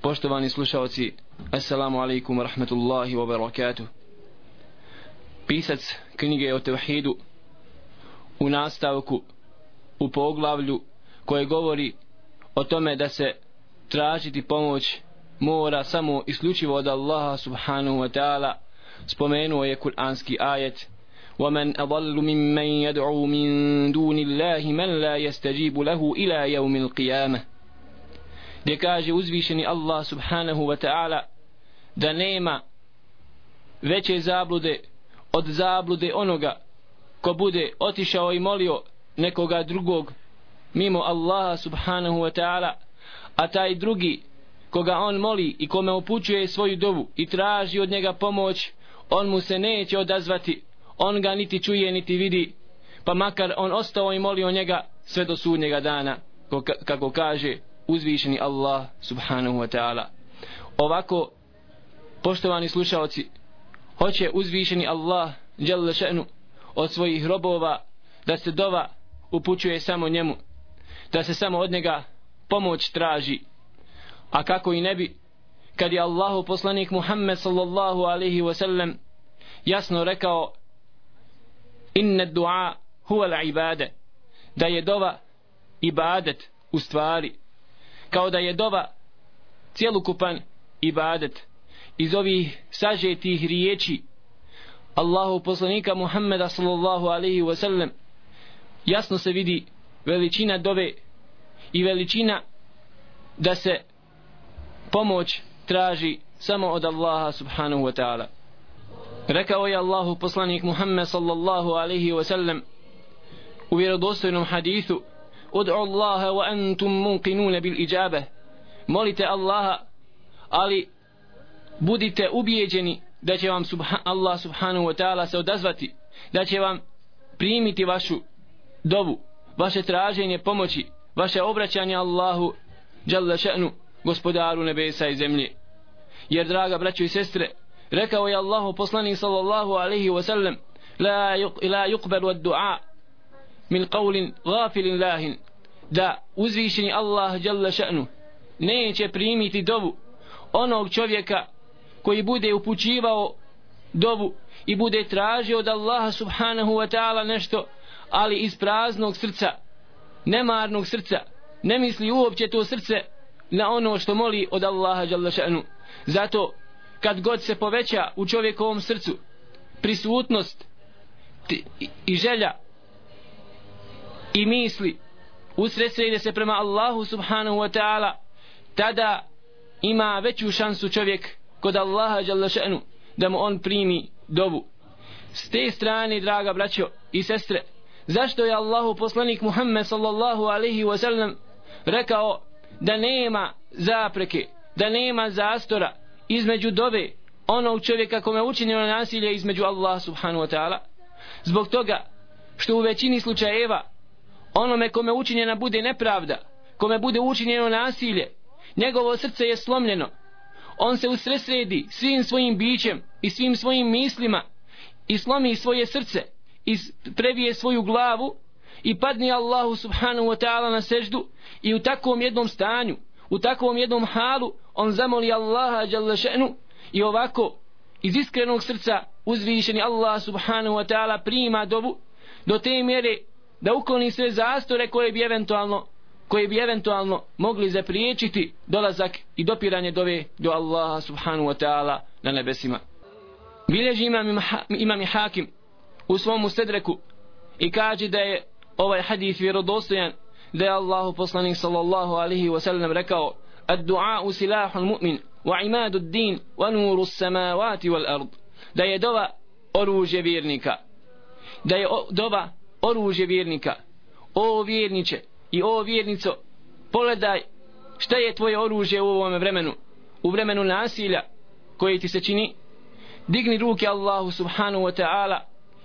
Poštovani slušalci, Assalamu alaikum wa rahmatullahi wa barakatuh. Pisac knjige o tevhidu u nastavku u poglavlju koje govori o tome da se tražiti pomoć mora samo isključivo od Allaha subhanahu wa ta'ala spomenuo je kuranski ajet ومن أضل ممن يدعو من دون الله من لا يستجيب له إلى يوم القيامة gdje kaže uzvišeni Allah subhanahu wa ta'ala da nema veće zablude od zablude onoga ko bude otišao i molio nekoga drugog mimo Allaha subhanahu wa ta'ala a taj drugi koga on moli i kome upućuje svoju dovu i traži od njega pomoć on mu se neće odazvati on ga niti čuje niti vidi pa makar on ostao i molio njega sve do sudnjega dana kako kaže uzvišeni Allah subhanahu wa ta'ala. Ovako poštovani slušalci hoće uzvišeni Allah jalla še'nu od svojih robova da se dova upućuje samo njemu da se samo od njega pomoć traži. A kako i ne bi kad je Allahu poslanik Muhammed sallallahu alaihi wa sallam jasno rekao inna du'a huwa l'ibade da je dova ibadet u stvari kao da je dova cjelokupan ibadet. Iz ovih sažetih riječi Allahu poslanika Muhammeda sallallahu alaihi wa sallam jasno se vidi veličina dove i veličina da se pomoć traži samo od Allaha subhanahu wa ta'ala. Rekao je Allahu poslanik Muhammed sallallahu alaihi wa sallam u vjerodostojnom hadithu ud'u Allaha wa antum munqinuna bil ijabe molite Allaha ali budite ubijeđeni da će vam subha Allah subhanahu wa ta'ala se odazvati da će vam primiti vašu dovu vaše traženje pomoći vaše obraćanje Allahu jalla še'nu gospodaru nebesa i zemlje. Jer draga braćo i sestre rekao je Allahu poslanik sallallahu alaihi wa sallam la, yuk, la yukberu ad du'a min qawlin gafilin lahin da uzvišeni Allah jalla še'nu neće primiti dovu onog čovjeka koji bude upućivao dovu i bude tražio od Allaha subhanahu wa ta'ala nešto ali iz praznog srca nemarnog srca ne misli uopće to srce na ono što moli od Allaha jalla še'nu. Zato kad god se poveća u čovjekovom srcu prisutnost i želja i misli usredsrede se prema Allahu subhanahu wa ta'ala tada ima veću šansu čovjek kod Allaha jalla še'nu da mu on primi dovu. S te strane draga braćo i sestre zašto je Allahu poslanik Muhammed sallallahu alaihi wa sallam rekao da nema zapreke da nema zastora između dove onog čovjeka kome učinjeno nasilje između Allah subhanahu wa ta'ala? Zbog toga što u većini slučajeva onome kome učinjena bude nepravda kome bude učinjeno nasilje njegovo srce je slomljeno. On se usresredi svim svojim bićem i svim svojim mislima i slomi svoje srce i previje svoju glavu i padni Allahu subhanahu wa ta'ala na seždu i u takvom jednom stanju u takvom jednom halu on zamoli Allaha jalla še'nu i ovako iz iskrenog srca uzvišeni Allah subhanahu wa ta'ala prima dobu do te mjere da ukloni sve zastore koje bi eventualno koje bi eventualno mogli zapriječiti dolazak i dopiranje dove do Allaha subhanahu wa ta'ala na nebesima. Bileži imam, imam i hakim u svom ustedreku i kaže da je ovaj hadith vjerodostojan da je Allahu poslanik sallallahu alaihi wa sallam rekao الدعاء سلاح المؤمن وعماد الدين ونور السماوات والأرض da je dova oružje vjernika da je dova oružje vjernika. O vjerniče i o vjernico pogledaj šta je tvoje oružje u ovom vremenu u vremenu nasilja koje ti se čini. Digni ruke Allahu subhanahu wa ta'ala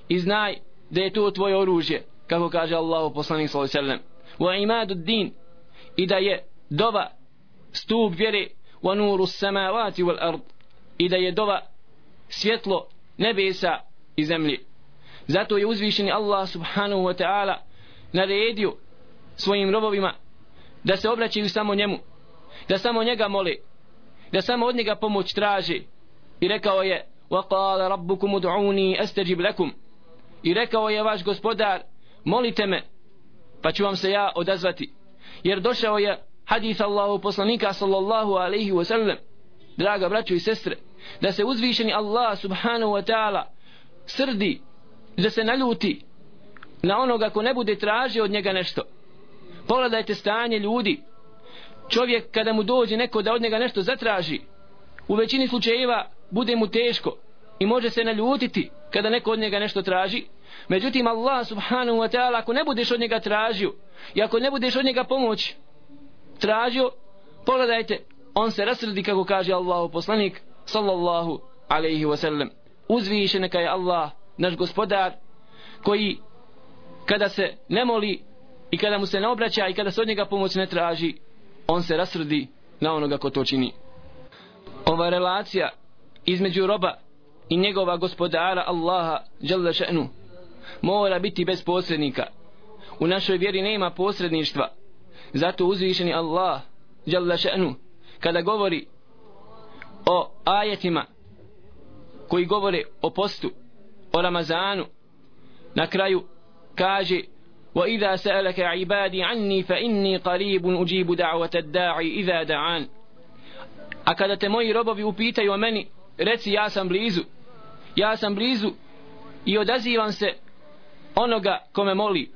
i znaj da je to tvoje oružje kako kaže Allahu poslanik sallallahu alejhi ve sellem wa imadu din i da je dova stup vjere wa nuru samawati wal ard i da je dova svjetlo nebesa i zemlje. zato je uzvišeni Allah subhanahu wa ta'ala naredio svojim robovima da se obraćaju samo njemu da samo njega mole da samo od njega pomoć traže i rekao je وقال ربكم ادعوني استجب لكم i rekao je vaš gospodar molite me pa ću vam se ja odazvati jer došao je hadis Allahu poslanika sallallahu alaihi wa sallam draga braćo i sestre da se uzvišeni Allah subhanahu wa ta'ala srdi da se naljuti na onoga ko ne bude tražio od njega nešto. Pogledajte stanje ljudi. Čovjek kada mu dođe neko da od njega nešto zatraži u većini slučajeva bude mu teško i može se naljutiti kada neko od njega nešto traži. Međutim Allah subhanahu wa ta'ala ako ne budeš od njega tražio i ako ne budeš od njega pomoć tražio pogledajte on se rasrdi kako kaže Allahu poslanik sallallahu alaihi wa sallam. Uzviše neka je Allah naš gospodar koji kada se ne moli i kada mu se ne obraća i kada se od njega pomoć ne traži on se rasrdi na onoga ko to čini. Ova relacija između roba i njegova gospodara Allaha dželle še'nu mora biti bez posrednika. U našoj vjeri nema posredništva. Zato uzvišeni Allah dželle še'nu kada govori o ajetima koji govore o postu o Ramazanu na kraju kaže وإذا سألك عبادي عني فإني قريب أجيب دعوة الداعي إذا دعان a kada te moji robovi upitaju o meni reci ja sam blizu ja sam blizu i odazivam se onoga kome moli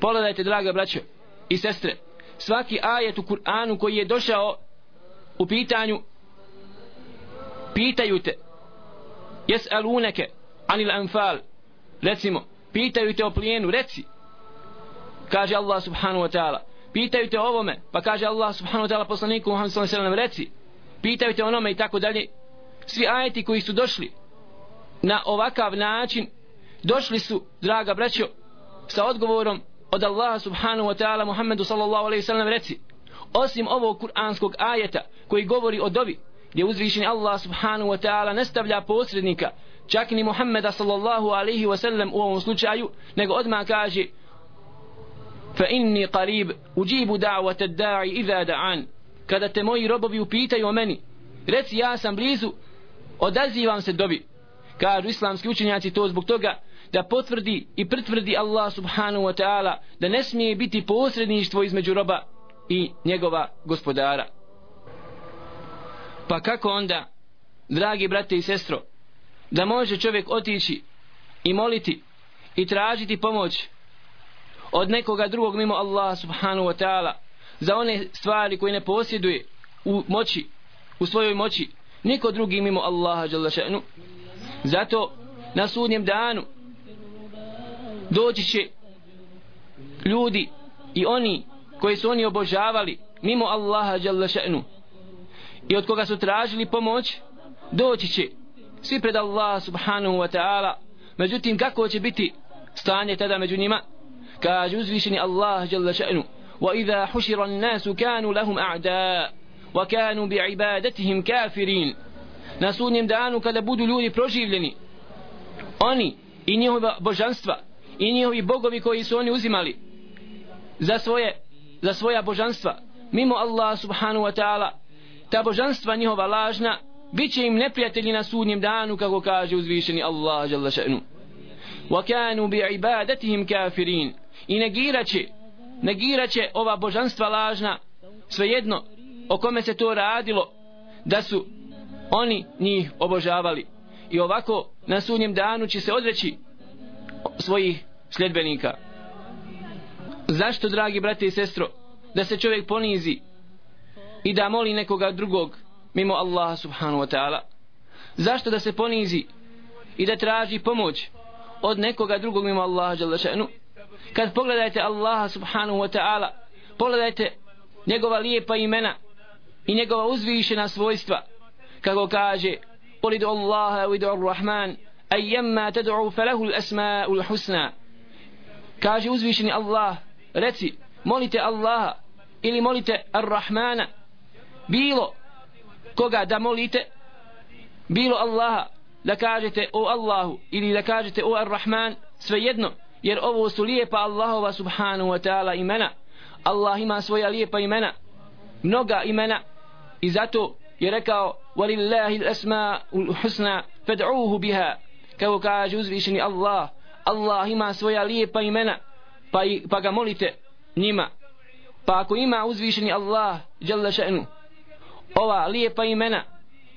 pogledajte draga braćo i sestre svaki ajet u Kur'anu koji je došao u pitanju pitaju te jes aluneke anil anfal. Recimo pitaju te o plijenu reci. Kaže Allah subhanahu wa ta'ala. Pitaju te o ovome pa kaže Allah subhanahu wa ta'ala poslaniku Muhammed sallallahu alaihi wa sellem reci. Pitaju te onome i tako dalje. Svi ajeti koji su došli na ovakav način došli su draga braćo sa odgovorom od Allaha subhanahu wa ta'ala Muhammedu sallallahu alaihi sallam reci. Osim ovog kuranskog ajeta koji govori o dovi gdje uzvišeni Allah subhanahu wa ta'ala ne stavlja posrednika čak ni Muhammeda sallallahu alaihi wa sallam u ovom slučaju nego odmah kaže fa inni qarib ujibu da'wata da'i iza da'an. Kada te moji robovi upitaju o meni reci ja sam blizu odazivam se dobi. Kažu islamski učenjaci to zbog toga da potvrdi i pritvrdi Allah subhanahu wa ta'ala da ne smije biti posredništvo između roba i njegova gospodara. Pa kako onda dragi brate i sestro da može čovjek otići i moliti i tražiti pomoć od nekoga drugog mimo Allah subhanahu wa ta'ala za one stvari koje ne posjeduje u moći u svojoj moći. Niko drugi mimo Allaha dželle še'nu. Zato na sudnjem danu doći će ljudi i oni koji su oni obožavali mimo Allaha dželle še'nu. I od koga su tražili pomoć doći će svi pred Allah subhanahu wa ta'ala međutim kako će biti stanje tada među njima kaže uzvišeni Allah jalla še'nu وإذا حشر الناس كانوا لهم أعداء وكانوا بعبادتهم كافرين na sudnjem danu kada budu ljudi proživljeni oni i njihova božanstva i njihovi bogovi koji su oni uzimali za svoje za svoja božanstva mimo Allah subhanahu wa ta'ala ta božanstva njihova lažna bit će im neprijatelji na sudnjem danu kako kaže uzvišeni Allah dželle še'nu. Wa kanu bi ibadatihim kafirin. I negiraće negiraće ova božanstva lažna svejedno o kome se to radilo da su oni njih obožavali. I ovako na sudnjem danu će se odreći svojih sljedbenika. Zašto dragi brate i sestro da se čovjek ponizi i da moli nekoga drugog mimo Allaha subhanahu wa ta'ala zašto da se ponizi i da traži pomoć od nekoga drugog mimo Allaha jalla še'nu kad pogledajte Allaha subhanahu wa ta'ala pogledajte njegova lijepa imena i njegova uzvišena svojstva kako kaže قل ادعوا الله او ادعوا الرحمن ايما تدعوا فله الاسماء الحسنى kaže uzvišeni Allah reci molite Allaha ili molite Ar-Rahmana bilo koga da molite? Bilo Allaha da kažete o Allahu ili da kažete o Ar-Rahman svejedno jer ovo su lijepa Allahova subhanahu wa ta'ala imena. Allah ima svoja lijepa imena mnoga imena i zato je rekao walillahi al-asma'ul husna fad'uhu biha. Kao kaže uzvišeni Allah Allah ima svoja lijepa imena pa, i, pa ga molite njima. Pa ako ima uzvišeni Allah jalla še'nu ova lijepa imena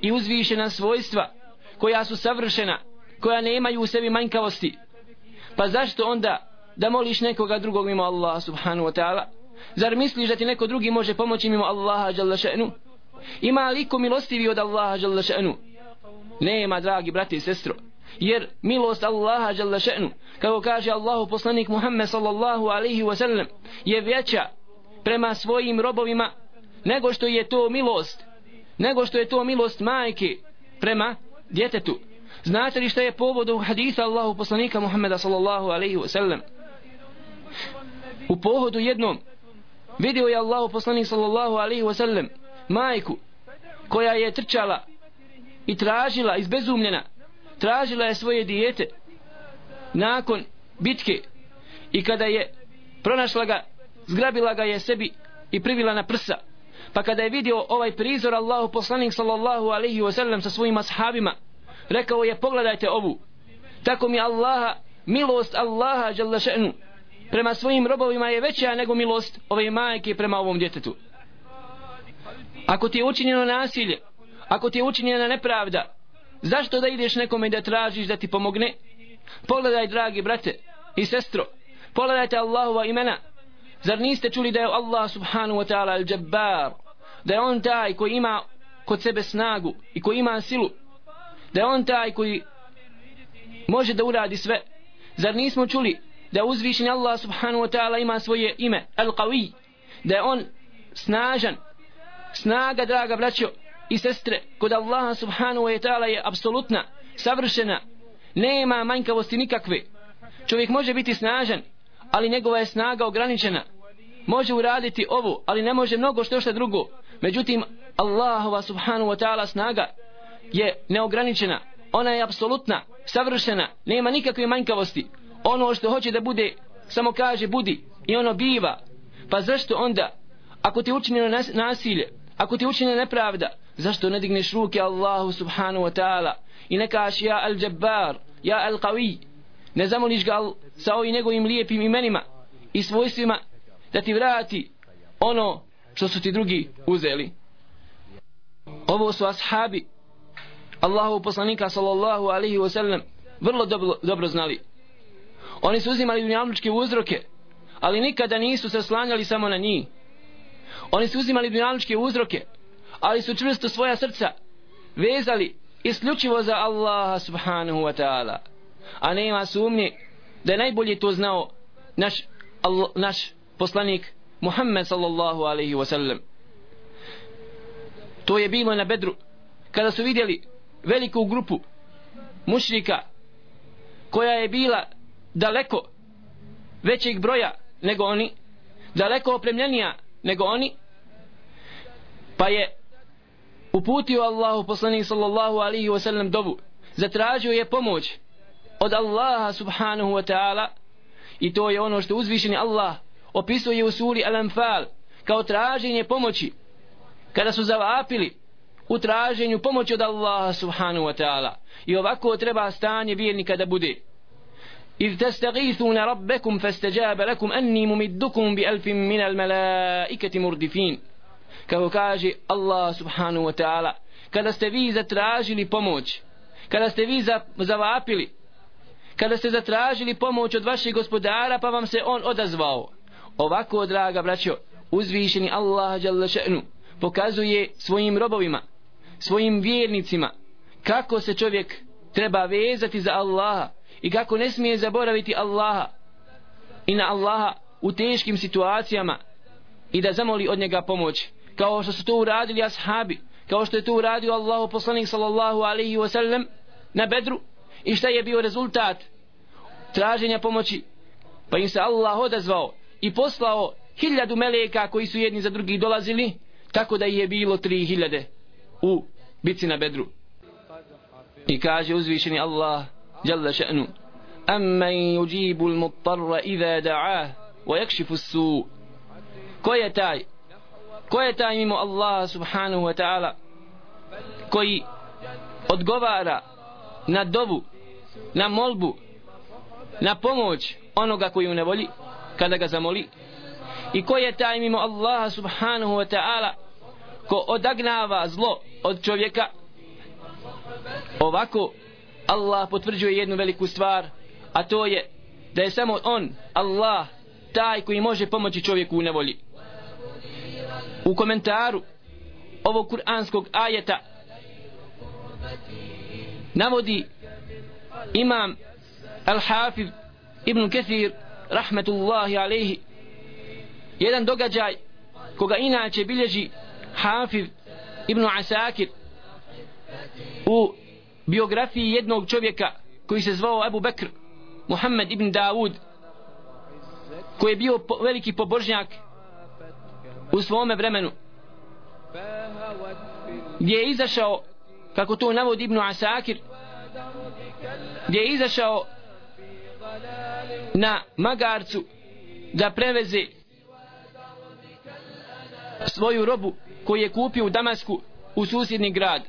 i uzvišena svojstva koja su savršena koja ne imaju u sebi manjkavosti. Pa zašto onda da moliš nekoga drugog mimo Allaha subhanahu wa ta'ala? Zar misliš da ti neko drugi može pomoći mimo Allaha jalla še'nu? Ima li ko milostivi od Allaha jalla še'nu? Nema dragi brati i sestro jer milost Allaha jalla še'nu kako kaže Allahu poslanik Muhammed sallallahu alaihi wa sallam je veća prema svojim robovima nego što je to milost nego što je to milost majke prema djetetu. Znate li što je povod u haditha Allahu poslanika Muhammeda sallallahu alaihi wasallam u pohodu jednom vidio je Allahu poslanik sallallahu alaihi wasallam majku koja je trčala i tražila izbezumljena tražila je svoje dijete nakon bitke i kada je pronašla ga zgrabila ga je sebi i privila na prsa pa kada je vidio ovaj prizor Allahu poslanik sallallahu alaihi wasallam sa svojim ashabima rekao je pogledajte ovu. Tako mi Allaha milost Allaha jalla še'nu prema svojim robovima je veća nego milost ove majke prema ovom djetetu. Ako ti je učinjeno nasilje ako ti je učinjena nepravda zašto da ideš nekome da tražiš da ti pomogne? Pogledaj dragi brate i sestro pogledajte Allahova imena zar niste čuli da je Allah subhanahu wa ta'ala al-jabbar? Da je on taj koji ima kod sebe snagu i koji ima silu? Da je on taj koji može da uradi sve? Zar nismo čuli da uzvišen Allah subhanahu wa ta'ala ima svoje ime al-qawi? Da je on snažan snaga draga braćo i sestre kod Allaha subhanahu wa ta'ala je apsolutna savršena nema manjkavosti nikakve. Čovjek može biti snažan ali njegova je snaga ograničena. Može uraditi ovo ali ne može mnogo što što drugo. Međutim Allahova subhanahu wa ta'ala snaga je neograničena. Ona je apsolutna savršena nema nikakve manjkavosti. Ono što hoće da bude samo kaže budi i ono biva. Pa zašto onda ako ti učinjeno nasilje ako ti učinjeno nepravda zašto ne digneš ruke Allahu subhanahu wa ta'ala i ne kaš ja al jabbar ja al qawi ne zamoliš ga sa ovim njegovim lijepim imenima i svojstvima da ti vrati ono što su ti drugi uzeli. Ovo su ashabi Allahu poslanika sallallahu alaihi wa sallam vrlo dobro, dobro znali. Oni su uzimali dunjavničke uzroke ali nikada nisu se slanjali samo na njih. Oni su uzimali dunjavničke uzroke ali su čvrsto svoja srca vezali isključivo za Allaha subhanahu wa ta'ala a nema sumnje da je najbolje to znao naš, Allah, naš poslanik Muhammed sallallahu alaihi wa sallam to je bilo na bedru kada su vidjeli veliku grupu mušrika koja je bila daleko većeg broja nego oni daleko opremljenija nego oni pa je uputio Allahu poslanik sallallahu alaihi wa sallam dovu zatražio je pomoć od Allaha subhanahu wa ta'ala i to je ono što uzvišeni Allah opisuje u suri Al-Anfal kao traženje pomoći kada su zavapili u traženju pomoći od Allaha subhanahu wa ta'ala i ovako treba stanje vjernika da bude إذ تستغيثون ربكم فاستجاب لكم أني ممدكم بألف من الملائكة مردفين kako kaže Allah subhanahu wa ta'ala kada ste vi zatražili pomoć kada ste vi zavapili kada ste zatražili pomoć od vašeg gospodara pa vam se on odazvao. Ovako draga braćo uzvišeni Allah še'nu pokazuje svojim robovima svojim vjernicima kako se čovjek treba vezati za Allaha i kako ne smije zaboraviti Allaha i na Allaha u teškim situacijama i da zamoli od njega pomoć kao što su to uradili ashabi kao što je to uradio Allahu poslanik sallallahu alaihi wasallam na bedru i šta je bio rezultat? Traženja pomoći pa im se Allah odazvao i poslao hiljadu meleka koji su jedni za drugi dolazili tako da je bilo tri hiljade u bici na bedru. I kaže uzvišeni Allah jalla še'nu amman yujibu al-muttarra idha da'a wa yakshifu as-su. Ko je taj? Ko je taj mimo Allah subhanahu wa ta'ala koji odgovara na dovu na molbu na pomoć onoga koji u nevolji kada ga zamoli? I ko je taj mimo Allaha subhanahu wa ta'ala ko odagnava zlo od čovjeka? Ovako Allah potvrđuje jednu veliku stvar a to je da je samo on Allah taj koji može pomoći čovjeku u nevolji. U komentaru ovog kuranskog ajeta navodi imam Al-Hafiz Ibn Kathir rahmetullahi alaihi jedan događaj koga inače bilježi Hafiz Ibn Asakir u biografiji jednog čovjeka koji se zvao Abu Bekr Muhammed ibn Dawud koji je bio po, veliki pobožnjak u svome vremenu gdje je izašao kako to navodi Ibn Asakir gdje je izašao na magarcu da preveze svoju robu koju je kupio u Damasku u susjedni grad.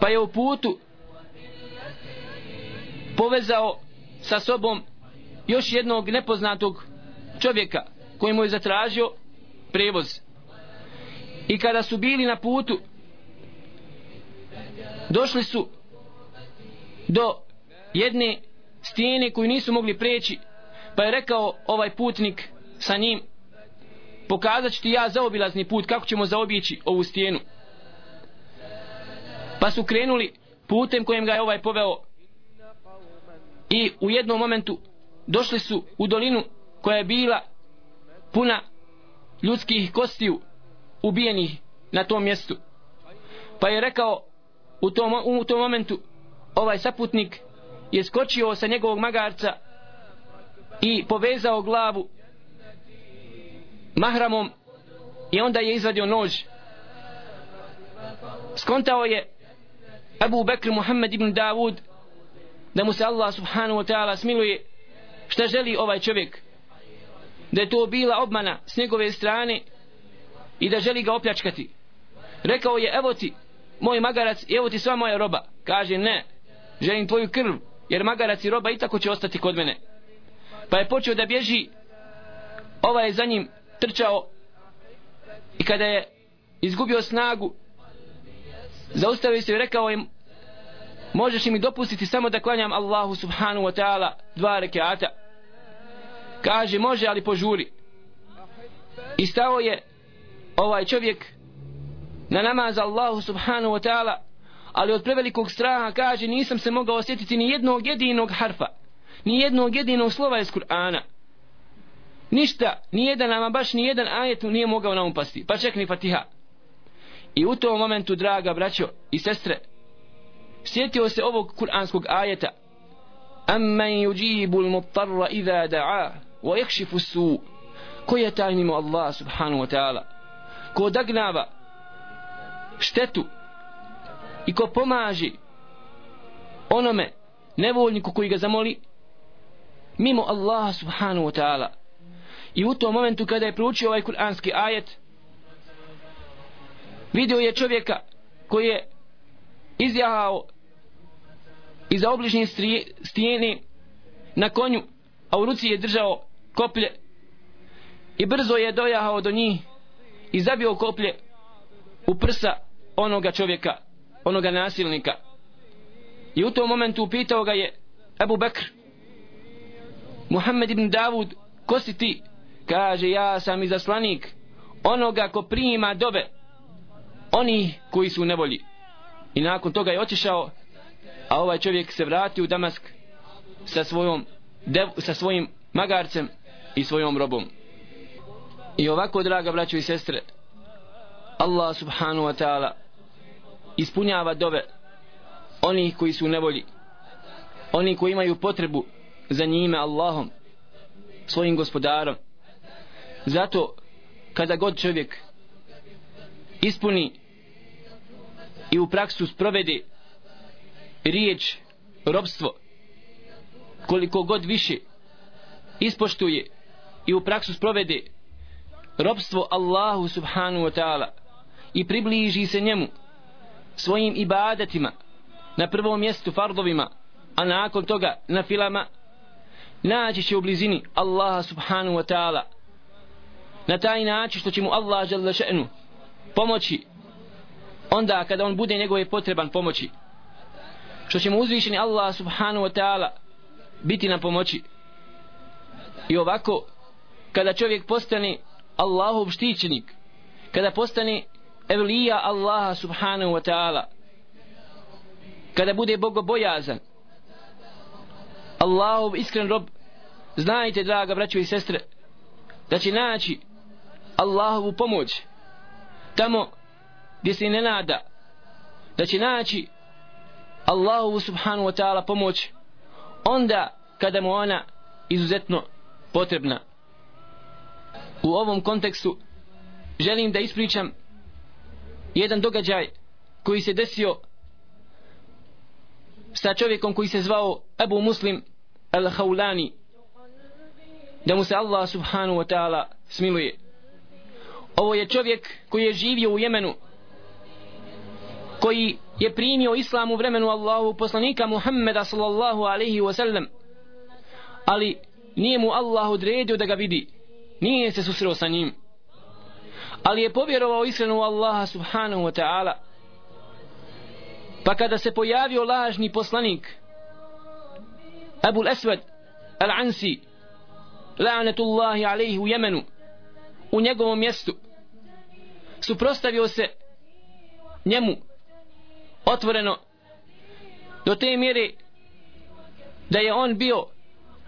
Pa je u putu povezao sa sobom još jednog nepoznatog čovjeka koji mu je zatražio prevoz. I kada su bili na putu došli su do jedne stijene koju nisu mogli preći pa je rekao ovaj putnik sa njim pokazat ću ti ja zaobilazni put kako ćemo zaobići ovu stijenu. Pa su krenuli putem kojem ga je ovaj poveo i u jednom momentu došli su u dolinu koja je bila puna ljudskih kostiju ubijenih na tom mjestu. Pa je rekao u tom, u tom momentu ovaj saputnik je skočio sa njegovog magarca i povezao glavu mahramom i onda je izvadio nož. Skontao je Abu Bekr Muhammed ibn Davud da mu se Allah subhanahu wa ta'ala smiluje šta želi ovaj čovjek. Da je to bila obmana s njegove strane i da želi ga opljačkati. Rekao je evo ti moj magarac evo ti sva moja roba. Kaže ne želim tvoju krv jer magarac i roba i tako će ostati kod mene. Pa je počeo da bježi ovaj je za njim trčao i kada je izgubio snagu zaustavio se i rekao im, možeš mi dopustiti samo da klanjam Allahu subhanahu wa ta'ala dva rekiata? Kaže može ali požuri. I stao je ovaj čovjek na namaz Allahu subhanahu wa ta'ala ali od prevelikog straha kaže nisam se mogao osjetiti ni jednog jedinog harfa ni jednog jedinog slova iz Kur'ana. Ništa, ni jedan ama baš ni jedan ajet nije mogao nam upasti pa čak ni fatiha. I u tom momentu draga braćo i sestre sjetio se ovog kuranskog ajeta. Amman yujibu al-muttarra idha da'a wa yakshifu as-su. Ko je taj mimo Allah subhanahu wa ta'ala? Ko odagnava štetu i ko pomaže onome nevoljniku koji ga zamoli mimo Allaha subhanahu wa ta'ala. I u tom momentu kada je proučio ovaj kuranski ajet vidio je čovjeka koji je izjahao iza obližnje stijene na konju a u ruci je držao koplje i brzo je dojahao do njih i zabio koplje u prsa onoga čovjeka onoga nasilnika. I u tom momentu upitao ga je Abu Bakr Muhammed ibn Davud ko si ti? Kaže ja sam izaslanik onoga ko prima dove oni koji su u nevolji. I nakon toga je otišao a ovaj čovjek se vratio u Damask sa svojom dev, sa svojim magarcem i svojom robom. I ovako draga braćo i sestre Allah subhanahu wa ta'ala ispunjava dove onih koji su u nevolji. Oni koji imaju potrebu za njime Allahom svojim gospodarom. Zato kada god čovjek ispuni i u praksu sprovede riječ robstvo koliko god više ispoštuje i u praksu sprovede robstvo Allahu subhanu wa ta'ala i približi se njemu svojim ibadetima na prvom mjestu fardovima a nakon toga na filama naći će u blizini Allaha subhanu wa ta'ala. Na taj način što će mu Allah žele še'nu pomoći onda kada on bude njegove potreban pomoći što će mu uzvišeni Allah subhanu wa ta'ala biti na pomoći. I ovako kada čovjek postane Allahov štićenik kada postane evlija Allaha subhanahu wa ta'ala. Kada bude bogobojazan Allahov iskren rob znajte draga braćo i sestre da će naći Allahovu pomoć tamo gdje se ne nada da će naći Allahovu subhanahu wa ta'ala pomoć onda kada mu ona izuzetno potrebna. U ovom kontekstu želim da ispričam jedan događaj koji se desio sa čovjekom koji se zvao Abu Muslim al-Hawlani da mu se Allah subhanahu wa ta'ala smiluje. Ovo je čovjek koji je živio u Jemenu koji je primio islam u vremenu Allahu poslanika Muhammeda sallallahu alaihi wa sallam ali nije mu Allah odredio da ga vidi. Nije se susreo sa njim ali je povjerovao iskreno u Allaha subhanahu wa ta'ala. Pa kada se pojavio lažni poslanik Abu al-Aswad al-Ansi la'anatullahi alaihi u Jemenu u njegovom mjestu suprostavio se njemu otvoreno do te mjere da je on bio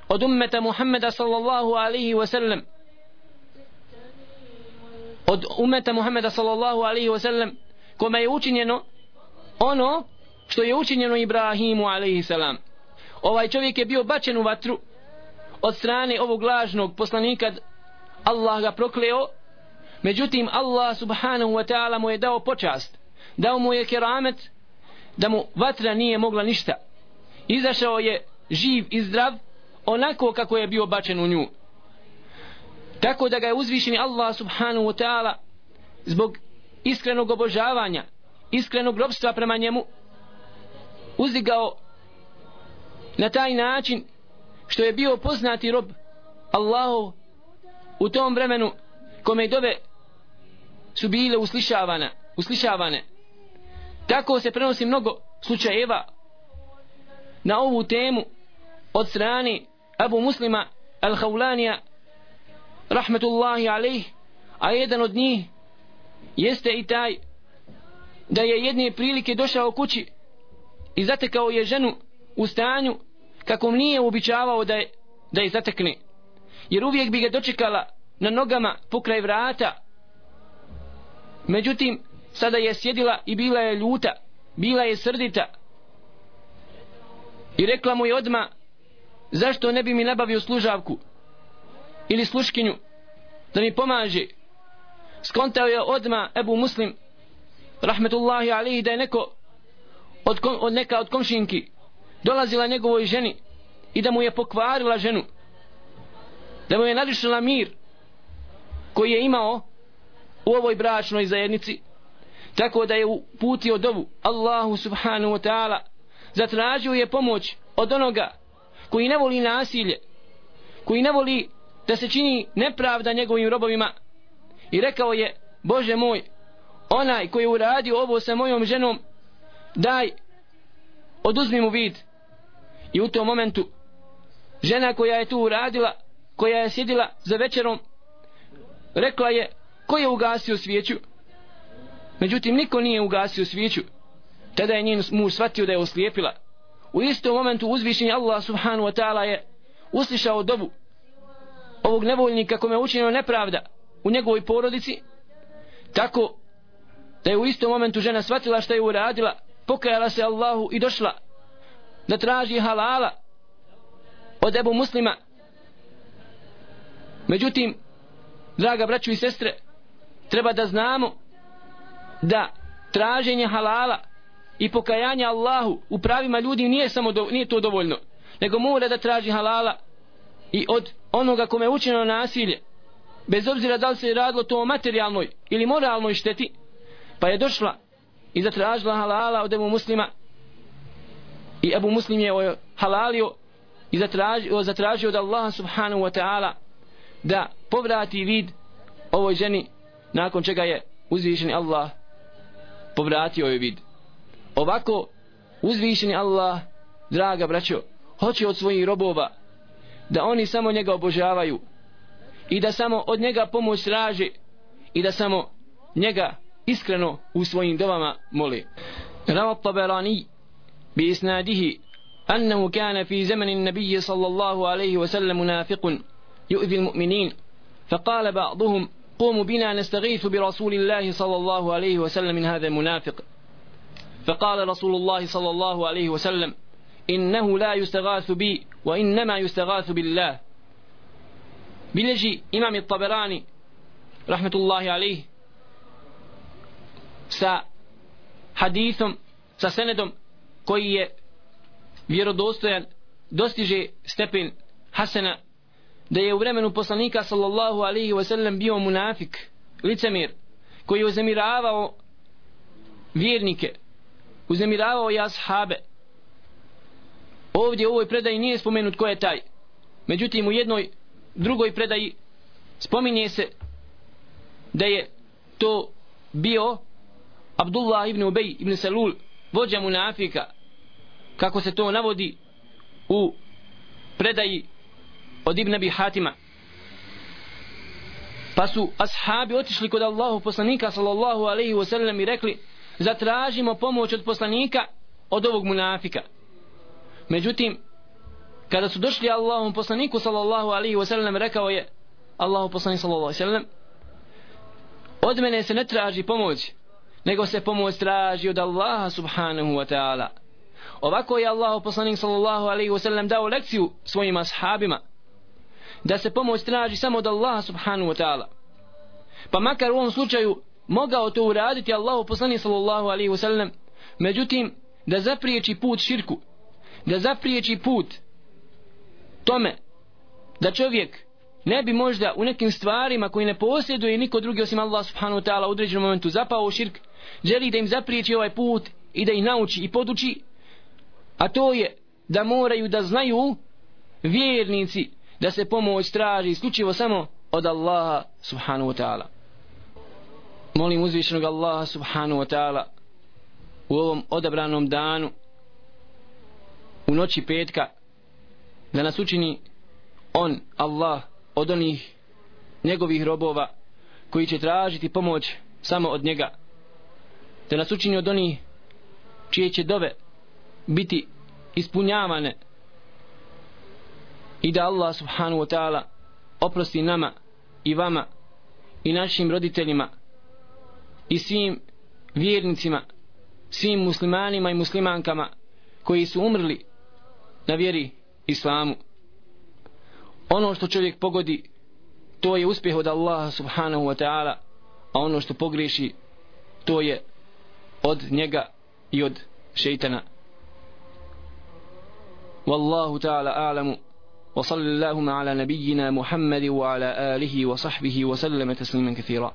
od ummeta Muhammeda sallallahu alaihi wa sallam od ummeta Muhammeda sallallahu alaihi wa sallam kome je učinjeno ono što je učinjeno Ibrahimu alaihi salam. Ovaj čovjek je bio bačen u vatru od strane ovog lažnog poslanika. Allah ga prokleo. Međutim Allah subhanahu wa ta'ala mu je dao počast. Dao mu je keramet da mu vatra nije mogla ništa. Izašao je živ i zdrav onako kako je bio bačen u nju tako da ga je uzvišeni Allah subhanahu wa ta'ala zbog iskrenog obožavanja iskrenog robstva prema njemu uzdigao na taj način što je bio poznati rob Allahu u tom vremenu kome dove su bile uslišavane uslišavane. Tako se prenosi mnogo slučajeva na ovu temu od strane Abu Muslima Al-Hawlanija rahmetullahi alaih a jedan od njih jeste i taj da je jedne prilike došao kući i zatekao je ženu u stanju kako nije uobičavao da je, da je zatekne. Jer uvijek bi ga dočekala na nogama pokraj vrata. Međutim sada je sjedila i bila je ljuta bila je srdita. I rekla mu je odma zašto ne bi mi nabavio služavku? Ili sluškinju da mi pomaže. Skontao je odma Ebu Muslim rahmetullahi alihi da je neko od, od neka od komšinki dolazila njegovoj ženi i da mu je pokvarila ženu da mu je nadišila mir koji je imao u ovoj bračnoj zajednici. Tako da je uputio dovu Allahu subhanahu wa ta'ala zatražio je pomoć od onoga koji ne voli nasilje koji ne voli da se čini nepravda njegovim robovima. I rekao je Bože moj onaj koji je uradio ovo sa mojom ženom daj oduzmi mu vid. I u tom momentu žena koja je tu uradila koja je sjedila za večerom rekla je ko je ugasio svijeću? Međutim niko nije ugasio svijeću. Tada je njen muž shvatio da je oslijepila. U istom momentu uzvišenje Allah subhanu wa ta'ala je uslišao dobu ovog nevoljnika kome je učinjeno nepravda u njegovoj porodici tako da je u istom momentu žena shvatila šta je uradila pokajala se Allahu i došla da traži halala od Ebu Muslima. Međutim draga braću i sestre treba da znamo da traženje halala i pokajanje Allahu u pravima ljudi nije samo do, nije to dovoljno nego mora da traži halala i od onoga kome je učinjeno nasilje bez obzira da li se radilo to o materijalnoj ili moralnoj šteti pa je došla i zatražila halala od Ebu Muslima. I Ebu Muslim je halalio i zatražio, zatražio od Allaha subhanahu wa ta'ala da povrati vid ovoj ženi nakon čega je uzvišeni Allah povratio joj vid. Ovako uzvišeni Allah draga braćo hoće od svojih robova da oni samo njega obožavaju i da samo od njega pomoć traže i da samo njega iskreno u svojim dovama moli. Rama Taberani bi isnadihi أنه كان في زمن النبي صلى الله عليه وسلم منافق يؤذي المؤمنين فقال بعضهم قوموا بنا نستغيث برسول الله صلى الله عليه وسلم من هذا المنافق فقال رسول الله صلى الله عليه وسلم innehu la yustagasu bi wa innama yustagathu billah. Bileži imam i taberani rahmetullahi alih sa hadithom sa senedom koji je vjerodostojan dostiže stepen Hasena da je u vremenu poslanika sallallahu alaihi wa sallam bio munafik licemir koji je uzemiravao vjernike uzemiravao je ashabe. Ovdje u ovoj predaji nije spomenut ko je taj. Međutim, u jednoj drugoj predaji spominje se da je to bio Abdullah ibn Ubej ibn Salul vođa munafika. Kako se to navodi u predaji od Ibn Abi Hatima. Pa su ashabi otišli kod Allahu poslanika sallallahu alaihi wasallam i rekli zatražimo pomoć od poslanika od ovog munafika međutim kada su došli Allahom poslaniku sallallahu alaihi wasallam rekao je Allahu poslanik sallallahu alaihi wasallam od mene se ne traži pomoć nego se pomoć traži od Allaha subhanahu wa ta'ala. Ovako je Allahu poslanik sallallahu alaihi wasallam dao lekciju svojim ashabima da se pomoć traži samo od Allaha subhanahu wa ta'ala. Pa makar u ovom slučaju mogao to uraditi Allahu poslanik sallallahu alaihi wasallam međutim da zapriječi put širku da zapriječi put tome da čovjek ne bi možda u nekim stvarima koji ne posjeduje niko drugi osim Allah subhanahu wa ta'ala u određenom momentu zapao u širk želi da im zapriječi ovaj put i da ih nauči i poduči a to je da moraju da znaju vjernici da se pomoć traži isključivo samo od Allaha subhanahu wa ta'ala. Molim uzvišenog Allaha subhanahu wa ta'ala u ovom odabranom danu u noći petka da nas učini on, Allah, od onih njegovih robova koji će tražiti pomoć samo od njega. Da nas učini od onih čije će dove biti ispunjavane. I da Allah subhanahu wa ta'ala oprosti nama i vama i našim roditeljima i svim vjernicima svim muslimanima i muslimankama koji su umrli na vjeri islamu ono što čovjek pogodi to je uspjeh od Allaha subhanahu wa ta'ala a ono što pogreši to je od njega i od šeitana والله تعالى أعلم وصلى اللهم على نبينا محمد وعلى آله وصحبه وسلم تسليما كثيرا